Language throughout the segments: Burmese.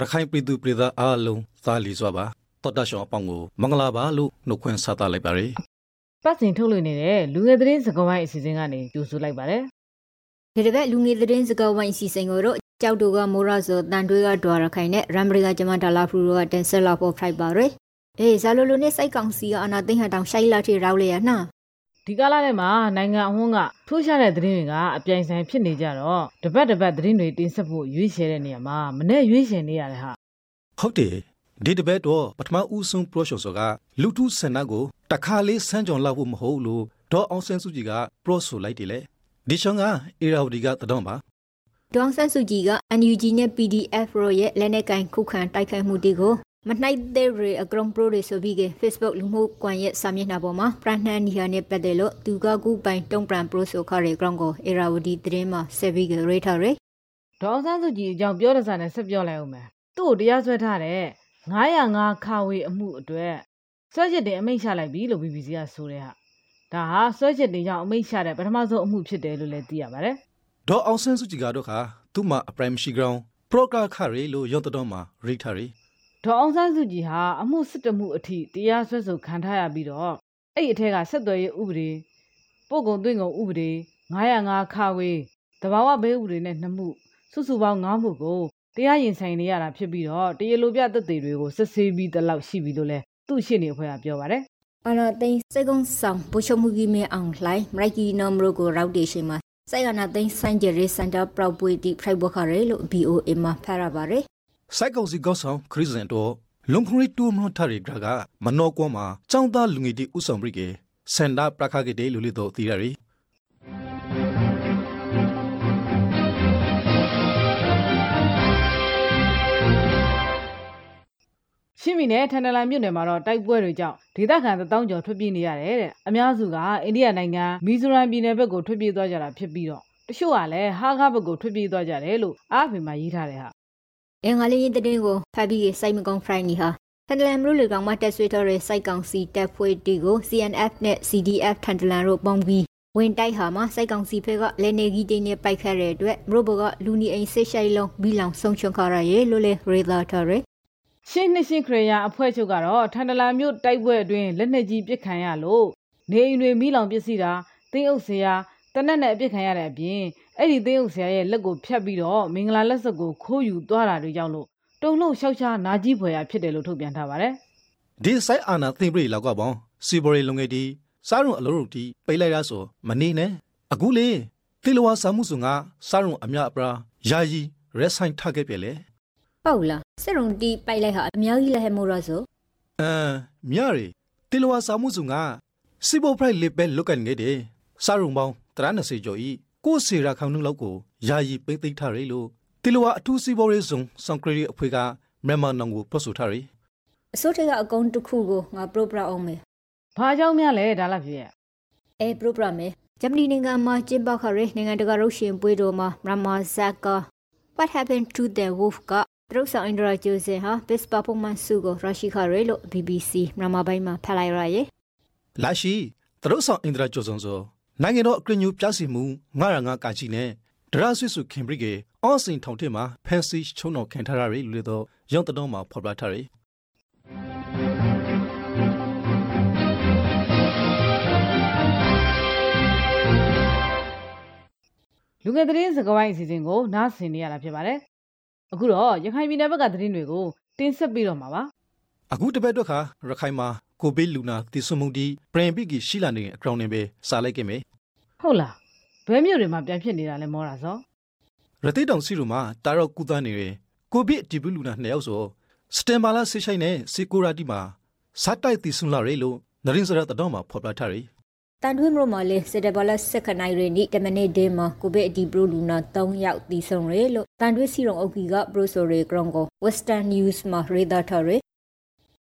ရခိုင်ပြည်သူပြည်သားအားလုံးသာလီစွာပါတော်တရှောင်းအပေါင်းကိုမင်္ဂလာပါလို့နှုတ်ခွန်းဆက်သလိုက်ပါရယ်ပတ်စဉ်ထုတ်လွှင့်နေတဲ့လူငယ်သတင်းစကားဝိုင်းအစီအစဉ်ကနေကြိုဆိုလိုက်ပါတယ်ဒီတစ်ပတ်လူငယ်သတင်းစကားဝိုင်းစီစဉ်ကိုတော့ကြောက်တူကမိုးရဆိုတန်တွေးကဒွာရခိုင်နဲ့ရမ်ဘရီကဂျမန်ဒါလာဖရူကတင်ဆက်လာဖို့ဖိုက်ပါရယ်အေးဇာလိုလိုနဲ့စိုက်ကောင်စီကအနာသိန်းဟတောင်ရှိုက်လာထိရောက်လေရနာ ဒီကာလထဲမှာနိုင်ငံအဝန်းကထိုးရှားတဲ့သတင်းတွေကအပြိုင်ဆိုင်ဖြစ်နေကြတော့တပတ်တပတ်သတင်းတွေတင်ဆက်ဖို့ရွေးချယ်တဲ့နေရာမှာမနဲ့ရွေးချယ်နေရတယ်ဟာဟုတ်တယ်ဒီတပတ်တော့ပထမဦးဆုံးပရောရှော့ဆိုကလူထုဆန္ဒကိုတခါလေးစမ်းကြုံလောက်ဖို့မဟုတ်လို့ဒေါ်အောင်ဆန်းစုကြည်ကပရောဆိုလိုက်တယ်လေဒီရှောင်းကအေရာဝတီကတတော်ပါဒေါန်ဆန်စုကြည်က NUG နဲ့ PDF ရောရဲ့လက်နက်ကင်ခုခံတိုက်ခိုက်မှုတွေကို မနှိုက်တဲ့ရေအကရုံပရိုတွေဆိုပြီးက Facebook လူမှုကွန်ရက်စာမျက်နှာပေါ်မှာပရနှန်နီဟာနဲ့ပတ်သက်လို့သူကကူပိုင်တုံပရန်ပရိုဆိုခရဲကရောင်းကိုအေရာဝတီသတင်းမှာဆက်ပြီးကရေထားရယ်ဒေါအောင်ဆန်းစုကြည်အကြောင်းပြောတဲ့စာနဲ့ဆက်ပြောလိုက်အောင်မယ်သူ့ကိုတရားစွဲထားတဲ့905ခါဝေအမှုအတွက်စွဲချက်တင်အမိန့်ချလိုက်ပြီလို့ BBC ကဆိုတဲ့ဟာဒါဟာစွဲချက်တင်ကြောင့်အမိန့်ချတဲ့ပထမဆုံးအမှုဖြစ်တယ်လို့လည်းသိရပါတယ်ဒေါ်အောင်ဆန်းစုကြည်ကတော့ခါသူ့မှာအပရိုင်မရှိကြောင်းပရောကခရေလို့ရုံတတော်မှာရိထားရီ ဒေါအောင်ဆန်းစုကြည်ဟာအမှုစစ်တမှုအထိတရားစွဲဆိုခံထားရပြီးတော့အဲ့ဒီအထက်ကဆက်သွယ်ရေးဥပဒေပို့ကုန်သွင်းကုန်ဥပဒေ905ခါဝေတဘာဝဘေးဥပဒေနဲ့နှစ်မှုစုစုပေါင်း9မှုကိုတရားရင်ဆိုင်နေရတာဖြစ်ပြီးတော့တရားလိုပြသက်သေတွေကိုစစ်ဆေးပြီးတလောက်ရှိပြီလို့လဲသူ့ရှင်းနေအဖွဲ့ကပြောပါတယ်အနာသိန်းစေကုန်းဆောင်ဘူချုံမူကြီးမဲအောင်လှိုင်းမရိုက်ကီနံပါတ်ကိုရောက်တေရှိမှာစိုက်ကနာသိန်းစန်ဂျရီစန်တာပရော့ပွေတီဖရိုက်ဘခရဲလို့ BOA မှာဖရပါရယ် စိုက်ကောင်စီကောက်ဆောင်ခရစ်စန်တော့လုံခရီတူမထရီဂရကမနောကွန်မှာចောင်းသားလူငယ်တီဥဆောင်ပြီးကစန္ဒပရခကေတေလူလီတော့တီရရီရှင်းမီနဲ့ထန်တလန်မြို့နယ်မှာတော့တိုက်ပွဲတွေကြောင့်ဒေသခံတောင်းကျော်ထွက်ပြေးနေရတယ်တဲ့အများစုကအိန္ဒိယနိုင်ငံမီဇိုရမ်ပြည်နယ်ဘက်ကိုထွက်ပြေးသွားကြတာဖြစ်ပြီးတော့တချို့ကလည်းဟာခါဘက်ကိုထွက်ပြေးသွားကြတယ်လို့အားဖေမှာရေးထားတယ်ဟာ အင်္ဂါလေးရင်တဲ့ကိုဖတ်ပြီးစိုက်မကုန်းဖရိုင်နီဟာထန်တလန်မလို့လေကောင်မတက်ဆွေးတော်ရဲ့စိုက်ကောင်စီတက်ဖွဲ့တီကို CNF နဲ့ CDF ထန်တလန်တို့ပေါင်းပြီးဝင်တိုက်ဟာမှာစိုက်ကောင်စီဖက်ကလက်နေကြီးတင်းနဲ့ပိုက်ခတ်တဲ့အတွက်မလို့ဘကလူနီအိမ်စစ်ရှိုင်လုံးဘီလောင်ဆုံးချွန်ခါရရဲ့လို့လေရေဒါတော်ရယ်ရှင်းနှစ်ရှင်းခရယာအဖွဲ့ချုပ်ကတော့ထန်တလန်မြို့တိုက်ပွဲအတွင်းလက်နက်ကြီးပစ်ခံရလို့နေအိမ်တွေမိလောင်ပစ္စည်းတာတင်းအုပ်ဆရာ တနက်နဲ့အပစ်ခံရတဲ့အပြင်အဲ့ဒီတင်းအုပ်ဆရာရဲ့လက်ကိုဖြတ်ပြီးတော့မင်္ဂလာလက်စပ်ကိုခိုးယူသွားတာတွေကြောင့်လို့တုံ့လုံလျှောက်ချာနာကြီးဖွယ်ရဖြစ်တယ်လို့ထုတ်ပြန်ထားပါတယ်ဒီဆိုင်အာနာသိမ့်ပရိလောက်ကပေါင်းစီဘော်ရီလုံငယ်တီစားရုံအလုံးရုံတီပိတ်လိုက်ရဆိုမနေနဲ့အခုလေတေလဝါစာမှုစုံကစားရုံအမြအပရာယာယီရက်ဆိုင်ထခဲ့ပြလေပေါ့လားစစ်ရုံတီပိုက်လိုက်ဟာအများကြီးလည်းဟဲမို့ရဆိုအမ်မြရီတေလဝါစာမှုစုံကစီဘော်ဖရိုက်လစ်ပဲလုတ်ကန်ငယ်တယ်စားရုံပေါင်း 30ကျော်ဤကိုစေရာခေါင်းနှုတ်လောက်ကိုယာယီပိတ်သိမ်းထားရလို့တေလဝါအထူးစီဘော်ရီစုံစံကရီအဖွဲ့ကမြန်မာနောင်ကိုပတ်ဆိုထားရအစိုးရကအကုန်းတစ်ခုကိုငါပရိုပရာအောင်မယ်။ဘာကြောင့်များလဲဒါလားဖြစ်ရဲ့အဲပရိုပရာမယ်ဂျမနီနိုင်ငံမှာကျင်းပခရဲနိုင်ငံတကာရုပ်ရှင်ပွဲတော်မှာရမာဇက်က What happened to the wolf ကတရုတ်ဆောင်အင်ဒရာဂျိုစင်ဟာ best performance ဆုကိုရရှိခရဲလို့ BBC မြန်မာပိုင်းမှာဖတ်လိုက်ရရဲ့လာရှိတရုတ်ဆောင်အင်ဒရာကျော်စုံစော နိုင်ငံတော်အကရညူပြစီမှု905ကာကြီးနဲ့ဒရဆွေစုခင်ဘရစ်ကေအော့စင်ထောင်ထက်မှာဖန်စီချုံတော်ခင်ထားရလေလို့တော့ရောင်းတတော်မှာဖော်ပြထားရ။လူငယ်သတင်းစကားဝိုင်းအစီအစဉ်ကိုနားဆင်နေရတာဖြစ်ပါတယ်။အခုတော့ရခိုင်ပြည်နယ်ဘက်ကသတင်းတွေကိုတင်ဆက်ပြီးတော့မှာပါ အခုတပတ်တော့ခါရခိုင်မှာကိုဗစ်လူနာတည်ဆုံမှုဒီပရင်ပိကီရှိလာနေတဲ့အကြောင်းနဲ့ပဲစားလိုက်ခဲ့မယ်။ဟုတ်လား။ဘဲမြို့တွေမှာပြန်ဖြစ်နေတာလဲမောတာစောရတိတောင်စီရူမှာတာရော့ကူသားနေတဲ့ကိုဗစ်ဒီဘူးလူနာနှစ်ယောက်ဆိုစတန်ဘာလာဆေးရှိုင်းနဲ့စီကိုရာတီမှာစတ်တိုက်တည်ဆုံလာရဲလို့နရင်စရတတော်မှာဖော်ပြထားရတန်ထွေးမလို့မလေးစစ်တဘလစက်ခနိုင်ရနီတမနေဒေးမှာကိုဗစ်အဒီပရိုလူနာ3ယောက်တည်ဆုံရဲလို့တန်ထွေးစီရုံအုပ်ကြီးကပရိုဆိုရီဂရုံကို Western News မှာရေးသားထားရ။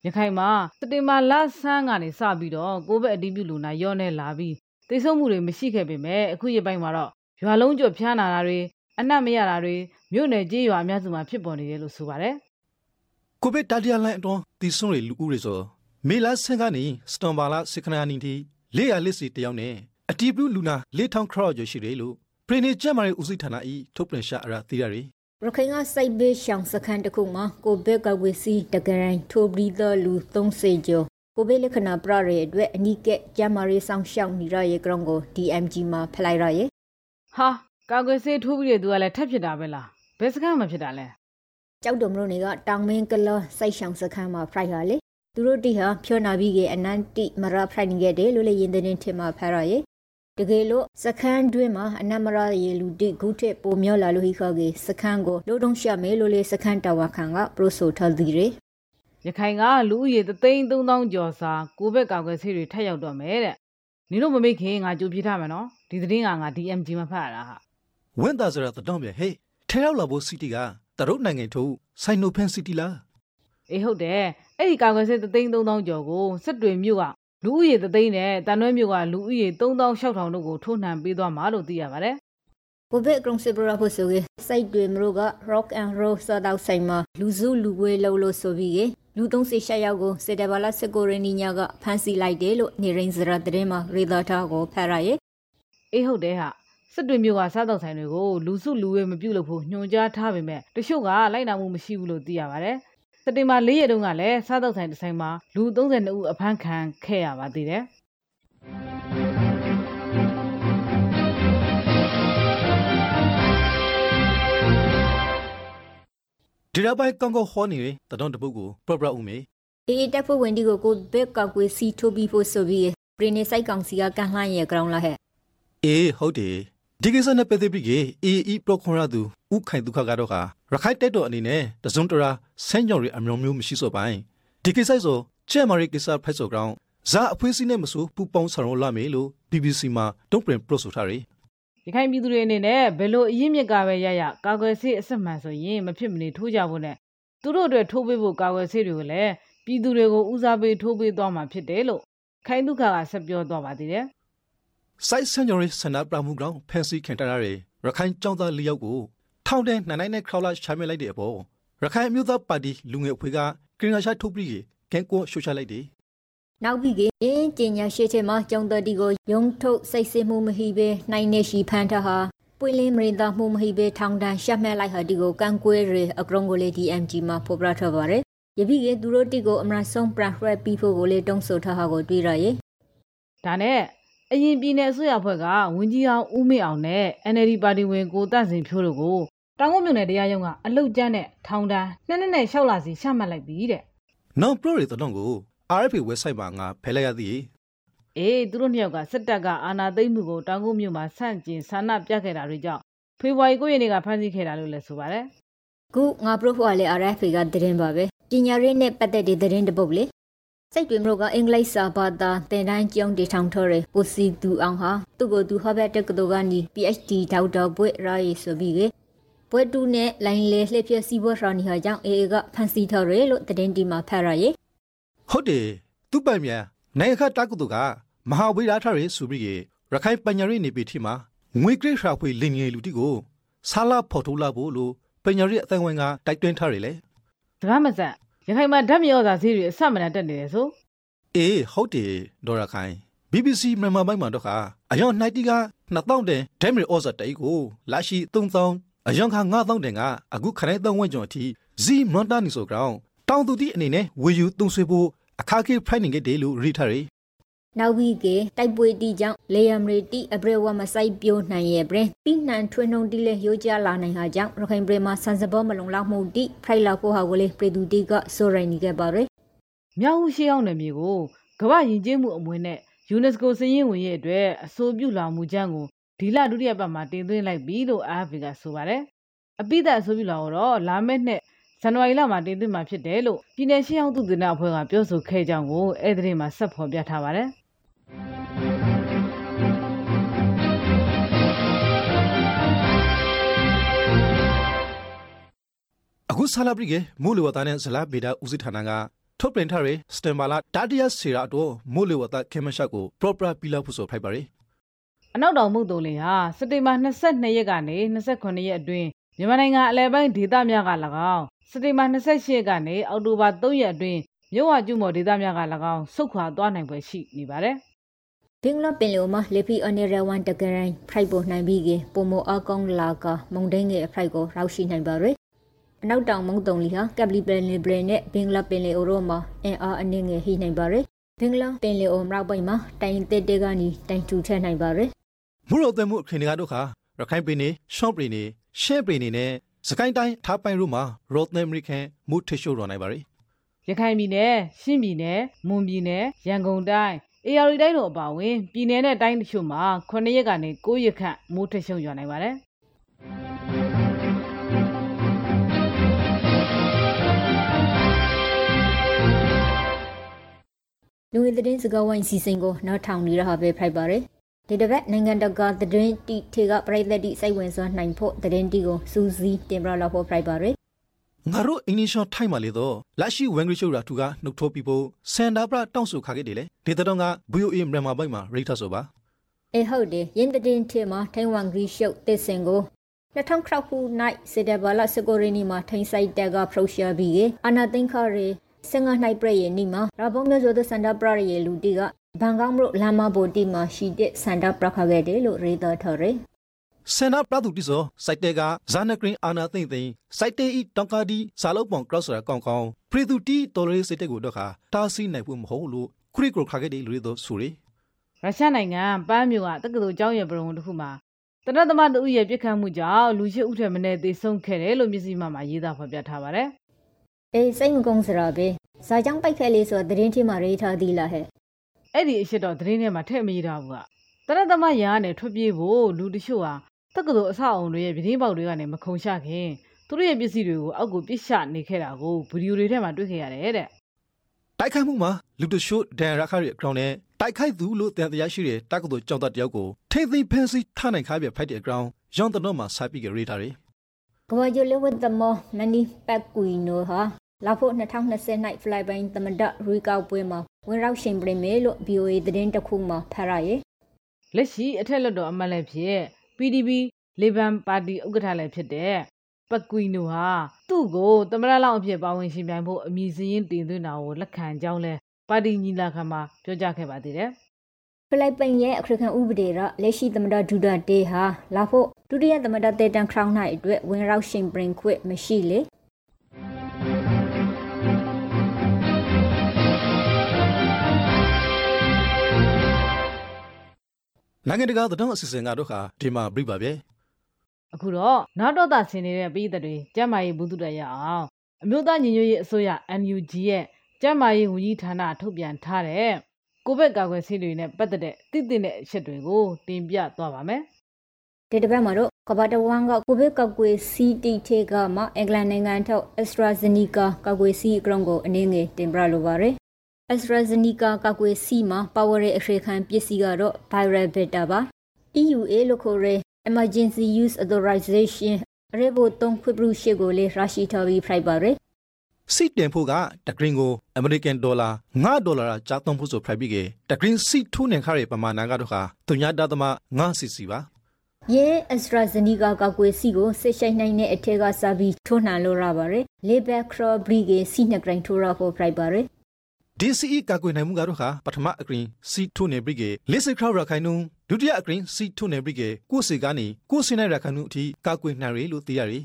ရခိုင်မှာစတင်မာလဆန်းကနေစပြီးတော့ကိုဗစ်အတည်ပြုလူနာရော့နေလာပြီးသိဆုံးမှုတွေမရှိခဲ့ပေမဲ့အခုရပိုင်းမှာတော့ရွာလုံးကျွတ်ဖျားနာတာတွေအနက်မရတာတွေမြို့နယ်ကြေးရွာအများစုမှာဖြစ်ပေါ်နေတယ်လို့ဆိုပါတယ်ကိုဗစ်တာဒီယာလိုင်းအတွန်းတည်ဆုံရလူဦးတွေဆိုမေလာဆန်ကနေစတန်ဘာလာစခနာနီတီလေးရလစ်စီတယောက်နဲ့အတီဘူးလူနာ၄ထောင်ခရော့ရရှိတယ်လို့ပရိနေကျမ်းမာရေးဦးစီးဌာနဤထုတ်ပြန်ရှာအရာသိရတယ် ရခိုင်ကစိုက်ဘေးရှောင်စခန်းတစ်ခုမှာကိုဘက်ကဝေစီတကရိုင်းထိုဘရီသလူ30ကျော်ကိုဘေးလက္ခဏာပြရရဲ့အတွက်အနိကဲကျမရေးဆောင်ရှောက်နေရရဲ့ကောင်ကို DMG မှာဖလိုက်ရရဲ့ဟာကာကွယ်ဆေးထိုးပြီးတဲ့သူကလည်းထပ်ဖြစ်တာပဲလားဘယ်စကားမှဖြစ်တာလဲကြောက်တုံမလို့နေကတောင်မင်းကလောစိုက်ရှောင်စခန်းမှာဖလိုက်ရလေသူတို့တိဟာဖြောနာပြီးကအနန်တိမရဖလိုက်နေခဲ့တယ်လို့လည်းရင်တဲ့ထင်မှာဖရရဲ့ တကယ်လို့စခန်းတွင်းမှာအနမရရေလူတိဂုထက်ပိုမျောလာလို့ဟိခောကေစခန်းကိုလိုတုံးရှက်မဲလို့လေစခန်းတာဝခံကပရိုဆိုထဒီရေရခိုင်ကလူဦးရေ33000ကျော်စာကိုဘက်ကာကွယ်ဆေးတွေထပ်ရောက်တော့မယ်တဲ့နင်တို့မမိတ်ခင်ငါကြိုပြထားမယ်နော်ဒီသတင်းကငါ DMG မှာဖတ်ရတာဟာဝင်းသားဆိုရတဲ့တော့ပြဟေးထဲရောက်လာဖို့စီတီကတရုတ်နိုင်ငံထုတ်ဆိုင်နိုဖန်စီတီလားအေးဟုတ်တယ်အဲ့ဒီကာကွယ်ဆေး33000ကျော်ကိုစစ်တွေမြို့က လူဦးရေ3သိန်းနဲ့တန်ရွဲမြို့ကလူဦးရေ3600တို့ကိုထိုးနှံပေးသွားမှာလို့သိရပါတယ်ကိုဗစ်ကရုံစပရဖို့ဆိုကေစိုက်တွေမလို့က rock and roll စတော့ဆိုင်မှာလူစုလူဝေးလုံးလို့ဆိုပြီးကေလူ30ရှာရောက်ကိုစေတဘာလာစကိုရနီညာကဖမ်းဆီးလိုက်တယ်လို့နေရင်စရာတဲ့မှာရေဒါတာကိုဖရရဲ့အေးဟုတ်တယ်ဟာစစ်တွေမြို့ကစားတော့ဆိုင်တွေကိုလူစုလူဝေးမပြုတ်လို့ဖို့ညွှန်ကြားထားပေမဲ့တချို့ကလိုက်နာမှုမရှိဘူးလို့သိရပါတယ် စက်တင်ဘာ၄ရက်တုန်းကလည်းစားတော့ဆိုင်တစ်ဆိုင်မှာလူ32ဦးအဖမ်းခံခဲ့ရပါသေးတယ်ဒီရပိုင်ကောင်ကောဟောနေတဲ့တော့တပုတ်ကိုပရပရဦးမေအေးတက်ဖို့ဝင်ဒီကိုကိုဘက်ကောက်ကွေးစီထိုးပြီးဖို့ဆိုပြီးပရိနေစိုက်ကောင်စီကကန်လှမ်းရဲ့ ground လာဟဲ့အေးဟုတ်တယ်ဒီကိစ္စနဲ့ပတ်သက်ပြီးကေအေအီပရခွန်ရသူဥခိုင်ဒုက္ခကတော့ဟာရခိုင်တက်တော်အနေနဲ့တစုံတရာ ဆန်းကြော်ရီအမျိုးမျိုးမရှိစောပိုင်းဒီကိစ္စဆိုချဲမာရီကိစ္စဖက်ဆိုကောင်ဇာအဖွေးစီနဲ့မဆိုပူပေါင်းဆောင်ရလာမေလို့ BBC မှာတုံ့ပြန်ပရိုဆိုထားတယ်ရခိုင်ပြည်သူတွေအနေနဲ့ဘယ်လိုအရင်းမြစ်ကပဲရရကာကွယ်ဆေးအစစ်မှန်ဆိုရင်မဖြစ်မနေထိုးကြဖို့နဲ့သူတို့အတွက်ထိုးပေးဖို့ကာကွယ်ဆေးတွေကိုလည်းပြည်သူတွေကိုဦးစားပေးထိုးပေးသွားမှာဖြစ်တယ်လို့ခိုင်ဒုက္ခကဆက်ပြောသွားပါသေးတယ်စိုက်ဆန်ဂျော်ရီစန္ဒပရမှုကောင်ဖန်စီခင်တရရရခိုင်ចောင်းသား၄ယောက်ကိုထောင်တဲ့နိုင်နိုင်နဲ့ခရောလာချမ်းမြလိုက်တဲ့အပေါ် ရခိုင်အမျိုးသားပါတီလူငယ်အဖွဲ့ကကရင်နာရှာထုတ်ပြီးကဲကောရှုချလိုက်တယ်နောက်ပြီးကင်းကျင်ညာရှိချေမှာကျောင်းတော်တီကိုယုံထုတ်စိတ်ဆင်းမှုမရှိဘဲနိုင်နေရှိဖန်ထဟာပွင့်လင်းမရင်သားမှုမရှိဘဲထောင်တန်းရှက်မဲ့လိုက်ဟာဒီကိုကန်ကွဲရအကရုံကိုလေ DMG မှာဖော်ပြထားပါရယ်ယပိကသူတို့တီကိုအမရဆုံးပရဖရက်ပြီးဖို့ကိုလေတုံးဆိုထားဟာကိုတွေ့ရရဲ့ဒါနဲ့အရင်ပြည်နယ်အစိုးရအဖွဲ့ကဝန်ကြီးအောင်ဦးမေအောင်နဲ့ NLD ပါတီဝင်ကိုတန့်စင်ဖြိုးတို့ကို တောင်ကုန်းမြို့နယ်တရားရုံးကအလုတ်ကျန်းတဲ့ထောင်ဒဏ်နှစ်နှစ်နဲ့ရှောက်လာစီချမှတ်လိုက်ပြီတဲ့နောက်ပရိုရီတော့ကို RFA website မှာငါဖယ်လိုက်ရသည်အေးသူတို့နှစ်ယောက်ကစစ်တပ်ကအာဏာသိမ်းမှုကိုတောင်ကုန်းမြို့မှာဆန့်ကျင်ဆန္ဒပြခဲ့တာတွေကြောင့်ဖေဖော်ဝါရီ9ရက်နေ့ကဖမ်းဆီးခဲ့တာလို့လည်းဆိုပါတယ်ခုငါပရိုဖွာလေ RFA ကသတင်းပါပဲပညာရေးနဲ့ပတ်သက်တဲ့သတင်းတစ်ပုဒ်လေစိတ်တွေမလို့ကအင်္ဂလိပ်စာဘာသာသင်တန်းကျောင်းတည်ထောင်ထော်ရယ်ပိုစီသူအောင်ဟာသူ့ကိုသူဟဘတ်တက္ကသိုလ်ကနေ PhD ဒေါက်တာဘွဲ့ရာရီဆိုပြီးက ဘွဲ့တူနဲ့လိုင်းလေလှည့်ပြစီဘွဲ့ရာနီဟာကြောင့်အေအေကဖန်စီထော်ရယ်လို့သတင်းတီမှာဖတ်ရရဲ့ဟုတ်တယ်သူပိုင်မြန်နိုင်ငံခတက္ကသိုလ်ကမဟာဝိရာထရဆိုပြီးရခိုင်ပညာရေးနေပြီထီမှာငွေကြိရှာဖွေလင်ငယ်လူတီကိုဆာလာဖော်ထုတ်လာဖို့လို့ပညာရေးအတိုင်းဝိုင်းကတိုက်တွန်းထားရလေ။စကားမဆက်ရခိုင်မှာဓာတ်မြေဩဇာဈေးတွေအဆက်မတန်တက်နေတယ်ဆိုအေးဟုတ်တယ်ဒေါ်ရခိုင် BBC မြန်မာပိုင်းမှာတော့ကအယောင်နိုင်တီက2000တန်ဒဲမီအော်ဇာတိုင်ကိုလာရှိ3000 အယောင်ခ9000တန်ကအခုခရိုင်3ဝန်းကျော်အထိဇီမွန်တာနီဆိုကောင်တောင်သူတီအနေနဲ့ဝေယူသုံးဆွေးဖို့အခါခေဖိုင်နေကြတယ်လို့ရီထားရနောက်ပြီးကတိုက်ပွဲတီကြောင့်လေယမ်ရီတီအဘရဝမဆိုင်ပြိုးနိုင်ရဲ့ပြင်ပြီးနှံထွန်းနှုံတီလဲရိုးကြလာနိုင်ဟာကြောင့်ရခိုင်ပြည်မှာဆန်စဘောမလုံလောက်မှုတီဖိုင်လာဖို့ဟာကိုလေပြည်သူတီကဆိုရိုင်းနေခဲ့ပါရယ်။မြောက်ဦးရှေးအောင်နယ်မြေကိုကမ္ဘာယဉ်ကျေးမှုအမွေနဲ့ UNESCO စည်ရင်းဝင်ရဲ့အတွက်အဆိုပြုလာမှုချမ်းကို ဒီလဒုတိယပတ်မှာတင်သွင်းလိုက်ပြီလို့ AFP ကဆိုပါတယ်။အပိသက်အဆိုပြုလာတော့လာမယ့်နှစ်ဇန်နဝါရီလမှာတင်သွင်းမှာဖြစ်တယ်လို့ပြည်내ရှေးအောင်သူတင်တဲ့အဖွဲ့ကပြောဆိုခဲ့ကြောင်းကိုအဲ့ဒီမှာဆက်ဖော်ပြထားပါတယ်။အခုဆာလာပရိကေမိုးလေဝသနဲ့ဇလာဗေဒဦးစီးဌာနကထုတ်ပြန်ထားတဲ့စတန်ဘာလာတာတရစီရာတော့မိုးလေဝသခေမရှက်ကို proper ပြလောက်ဖို့ဆိုဖိုက်ပါရယ် အနောက်တောင်မုတ်တုံလင်ဟာစက်တင်ဘာ22ရက်ကနေ29ရက်အတွင်းမြန်မာနိုင်ငံအလဲပိုင်းဒေသများက၎င်းစက်တင်ဘာ28ရက်ကနေအောက်တိုဘာ3ရက်အတွင်းမြို့ဝကျွမော်ဒေသများက၎င်းဆုတ်ခွာသွားနိုင်ပွဲရှိနေပါတယ်ဘင်္ဂလားပင်လယ်မှာလေပီအနေရဝန်တကရိုင်းဖရိုက်ပေါ်နိုင်ပြီးကပုံမအကောင်လာကမုန်တိုင်းငယ်အဖရိုက်ကိုရောက်ရှိနိုင်ပါရယ်အနောက်တောင်မုန်တုံလီဟာကပ်လီပယ်လီဘရနဲ့ဘင်္ဂလားပင်လယ်အိုရောမှာအင်အားအနေငယ်ဟိနိုင်ပါရယ်ဘင်္ဂလားပင်လယ်အိုမြောက်ပိုင်းမှာတိုင်တက်တဲကနေတိုင်ထူထက်နိုင်ပါရယ် မှုရောတဲ့မှုအခရင်တွေကတို့ခါရခိုင်ပြည်နယ်ရှော့ပြည်နယ်ရှဲပြည်နယ်နဲ့စကိုင်းတိုင်းထားပိုင်ရုမှာရော့သမ်အမေရိကန်မှုထရှိုးတော်နိုင်ပါရီရခိုင်ပြည်နယ်ရှမ်းပြည်နယ်မွန်ပြည်နယ်ရန်ကုန်တိုင်းအေရရီတိုင်းတို့အပါအဝင်ပြည်နယ်နဲ့တိုင်းတချို့မှာ9ရက်ကနေ9ရက်ခန့်မိုးထရှုံရွာနိုင်ပါတယ်လူဝင်သတင်းစကားဝိုင်းစီစဉ်ကိုနောက်ထောင်နေရဟာပဲဖိုက်ပါရယ် ဒီတစ်ပတ်နိုင်ငံတကာသတင်းတီထေကပြိသက်တိစိတ်ဝင်စားနိုင်ဖို့သတင်းတီကိုစူးစီးတင်ပြလာဖို့ဖိုက်ပါရယ်ငါတို့အင်္ဂလိပ်ရှောထိုက်မှလေတော့လက်ရှိဝမ်ဂရီရှိုရာသူကနှုတ်ထိုးပြီးဖို့စန်ဒါပရာတောင်းဆိုခါခဲ့တယ်လေဒေသတော်က VOA မြန်မာဘိုက်မှာရိတ်ထဆိုပါအေဟုတ်တယ်ယင်းသတင်းထေမှာထိုင်ဝမ်ဂရီရှုပ်တစ်စင်ကို2000ခုနိုင်စေတဘာလစကိုရီနီမှာထိုင်ဆိုင်တက်ကဖရိုရှာဘီကေအနာသိန်းခရီစင်ငါနိုင်ပြရဲ့နီမှာရဘုံမျိုးဆိုတဲ့စန္ဒပရရဲ့လူတီက ဘန်ကောက်မြို့လာမဘိုတီမှာရှိတဲ့စန္ဒပရခခဲ့တယ်လို့ရေးတော်ထော်ရယ်စန်ဒါပရာသူတိဆိုစိုက်တဲကဇာနဂရင်းအာနာသိမ့်သိမ့်စိုက်တဲဤတောင်ကာဒီဇာလုတ်ပောင်ကရော့ဆရာကောင်းကောင်းပရီသူတီတော်ရေးစိတ်တက်ကိုတော့ခါတားဆီးနိုင်ဖို့မဟုတ်လို့ခရီကရခါခဲ့တယ်လူတွေတော့ဆိုရီရုရှားနိုင်ငံပန်းမြို့ကတက္ကသိုလ်ကျောင်းရပရုံတစ်ခုမှာတနတ်သမားတဦးရဲ့ပြစ်ခတ်မှုကြောင့်လူရှိဥထက်မနဲ့သေဆုံးခဲ့တယ်လို့မျက်စိမှမှာရေးသားဖော်ပြထားပါတယ်အေးစိတ်မကုန်းစရာပဲဇာကြောင့်ပိုက်ခဲလေးဆိုသတင်းထီမှာရေးထားသေးလားဟဲ့။ အဲ့ဒီအရှိတော့သတင်းထဲမှာထည့်မရေးထားဘူးကတနတ်သမားရာကနေထွက်ပြေးဖို့လူတချို့ဟာတက္ကသိုလ်အဆောက်အုံတွေရဲ့ပြင်းပေါက်တွေကနေမခုံချခင်သူတို့ရဲ့ပစ္စည်းတွေကိုအောက်ကိုပစ်ချနေခဲ့တာကိုဗီဒီယိုတွေထဲမှာတွေ့ခဲ့ရတယ်တဲ့တိုက်ခိုက်မှုမှာလူတရှို့ဒန်ရခါရဲ့အကောင့်နဲ့တိုက်ခိုက်သူလို့တန်တရားရှိတဲ့တက္ကသိုလ်ကျောင်းသားတယောက်ကိုထိသိဖန်စီထားနိုင်ခါပြဖိုက်တဲ့အကောင့်ရောင်းတတော့မှာစာပြီးကြရေးထားတယ်ကဘာဂျိုလေဝတ်တမောမနီပတ်ကွီနိုဟာ လာဖို့2020 night fly ပိုင်းသမဒရီကောက်ပွဲမှာဝင်ရောက်ရှင်ပြမယ်လို့ BOA သတင်းတစ်ခုမှာဖတ်ရရဲ့လက်ရှိအထက်လွှတ်တော်အမတ်လည်းဖြစ် PDP လေဘန်ပါတီဥက္ကဋ္ဌလည်းဖြစ်တဲ့ပကွီနိုဟာသူ့ကိုသမရလောင်အဖြစ်ပါဝင်ရှင်ပြိုင်ဖို့အမည်စရင်းတင်သွင်းတာကိုလက်ခံကြောင်းလဲပါတီညီလာခံမှာပြောကြားခဲ့ပါသေးတယ်ဖလိုက်ပိန်ရဲ့အခရခံဥပဒေရလက်ရှိသမဒဒူဒတေဟာလာဖို့ဒုတိယသမဒတေတန်ခရောင်းနိုင်အတွက်ဝင်ရောက်ရှင်ပြခွင့်မရှိလေ နိုင်ငံတကာသတင်းအစီအစဉ်ကတော့ခါဒီမှာပြပါဗျ။အခုတော့နောက်တော့သာဆင်နေတဲ့ပြည်သက်တွေကျမ်းမာရေးဘုသူတရအောင်အမျိုးသားညီညွတ်ရေးအစိုးရ NUG ရဲ့ကျမ်းမာရေးဝန်ကြီးဌာနထုတ်ပြန်ထားတဲ့ကိုဗစ်ကာကွယ်ဆေးတွေနဲ့ပတ်သက်တဲ့တည်တည်တဲ့အချက်တွေကိုတင်ပြသွားပါမယ်ဒီတစ်ပတ်မှာတော့ကဘာတဝမ်ကကိုဗစ်ကောက်ကွယ်စီတီထေကမှာအင်္ဂလန်နိုင်ငံထုတ် AstraZeneca ကောက်ကွယ်စီအကောင်ကိုအနေငယ်တင်ပြလိုပါရယ် AstraZeneca ကောက်ကွယ်စီမှာ power ရဲ့အခရခံပစ္စည်းကတော့ viral beta ပါ EUA လို့ခေါ်တဲ့ Emergency Use Authorization ရေဘိုတုံးခွင့်ပြုရှေ့ကိုလေရရှိထားပြီးဖိုက်ပါရယ်စီတင်ဖို့ကတဂရင်းကိုအမေရိကန်ဒေါ်လာ9ဒေါ်လာကြာသုံးဖို့ဆိုဖိုက်ပြီးကတဂရင်းစီထိုးနေခရရဲ့ပမာဏကတော့ခါသူညာတသမ9စီစီပါရဲ AstraZeneca ကောက်ကွယ်စီကိုစစ်ရှိုင်းနိုင်တဲ့အထက်ကစားပြီးထိုးနှံလို့ရပါရယ် Label Crow Brigade စီနှစ်ဂရိုင်းထိုးရဖို့ဖိုက်ပါရယ် DCE ကာကွယ်နိုင်မှုကတော့ခါပထမအဂရင်းစီထိုးနေပြီးကလေးစခရရခိုင်နုဒုတိယအဂရင်းစီထိုးနေပြီးကကိုစီကနေကိုစင်နိုင်ရခိုင်နုအထိကာကွယ်နိုင်ရလို့သိရရီ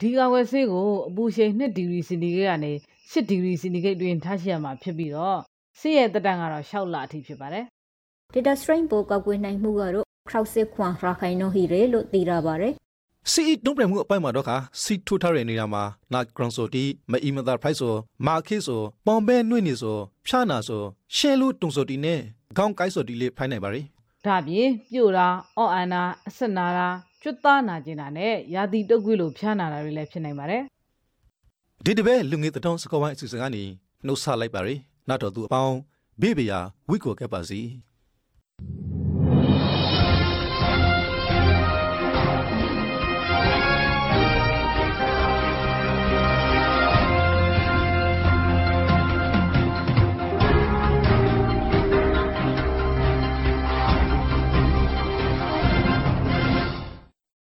ဒီကာကွယ်ဆေးကိုအပူချိန်2ဒီဂရီစင်တီဂရိတ်ကနေ10ဒီဂရီစင်တီဂရိတ်တွင်ထားရှိရမှာဖြစ်ပြီးတော့ဆေးရဲ့တက်တန်ကတော့6လအထိဖြစ်ပါတယ် Data strain ပိုကောက်ကွယ်နိုင်မှုကတော့ crowd စစ်ခွန်ရခိုင်နှုန်းဟီရဲလို့သိရပါတယ် စီအီတုံးပြမှုအပိုင်းမှာတော့ခါစီထိုးထားတဲ့နေရာမှာနာဂရွန်ဆိုတီမအီမသာဖိုက်ဆိုမာခိဆိုပေါင်ဘဲနှွေ့နေဆိုဖြာနာဆိုရှဲလူတုံဆိုတီနဲ့ခေါင်းကိုက်ဆိုတီလေးဖိုင်နိုင်ပါရီဒါပြင်ပြို့တာအော့အန်တာအဆက်နာတာကျွတ်သားနာကျင်တာနဲ့ရာသီတုပ်ကွေးလိုဖျားနာတာတွေလည်းဖြစ်နိုင်ပါတယ်ဒီတပည့်လူငယ်တထောင်စကောဝိုင်းအစီအစဉ်ကနေနှုတ်ဆက်လိုက်ပါရီနောက်တော့သူအပေါင်းဘေးဘရာဝိကိုကပ်ပါစီ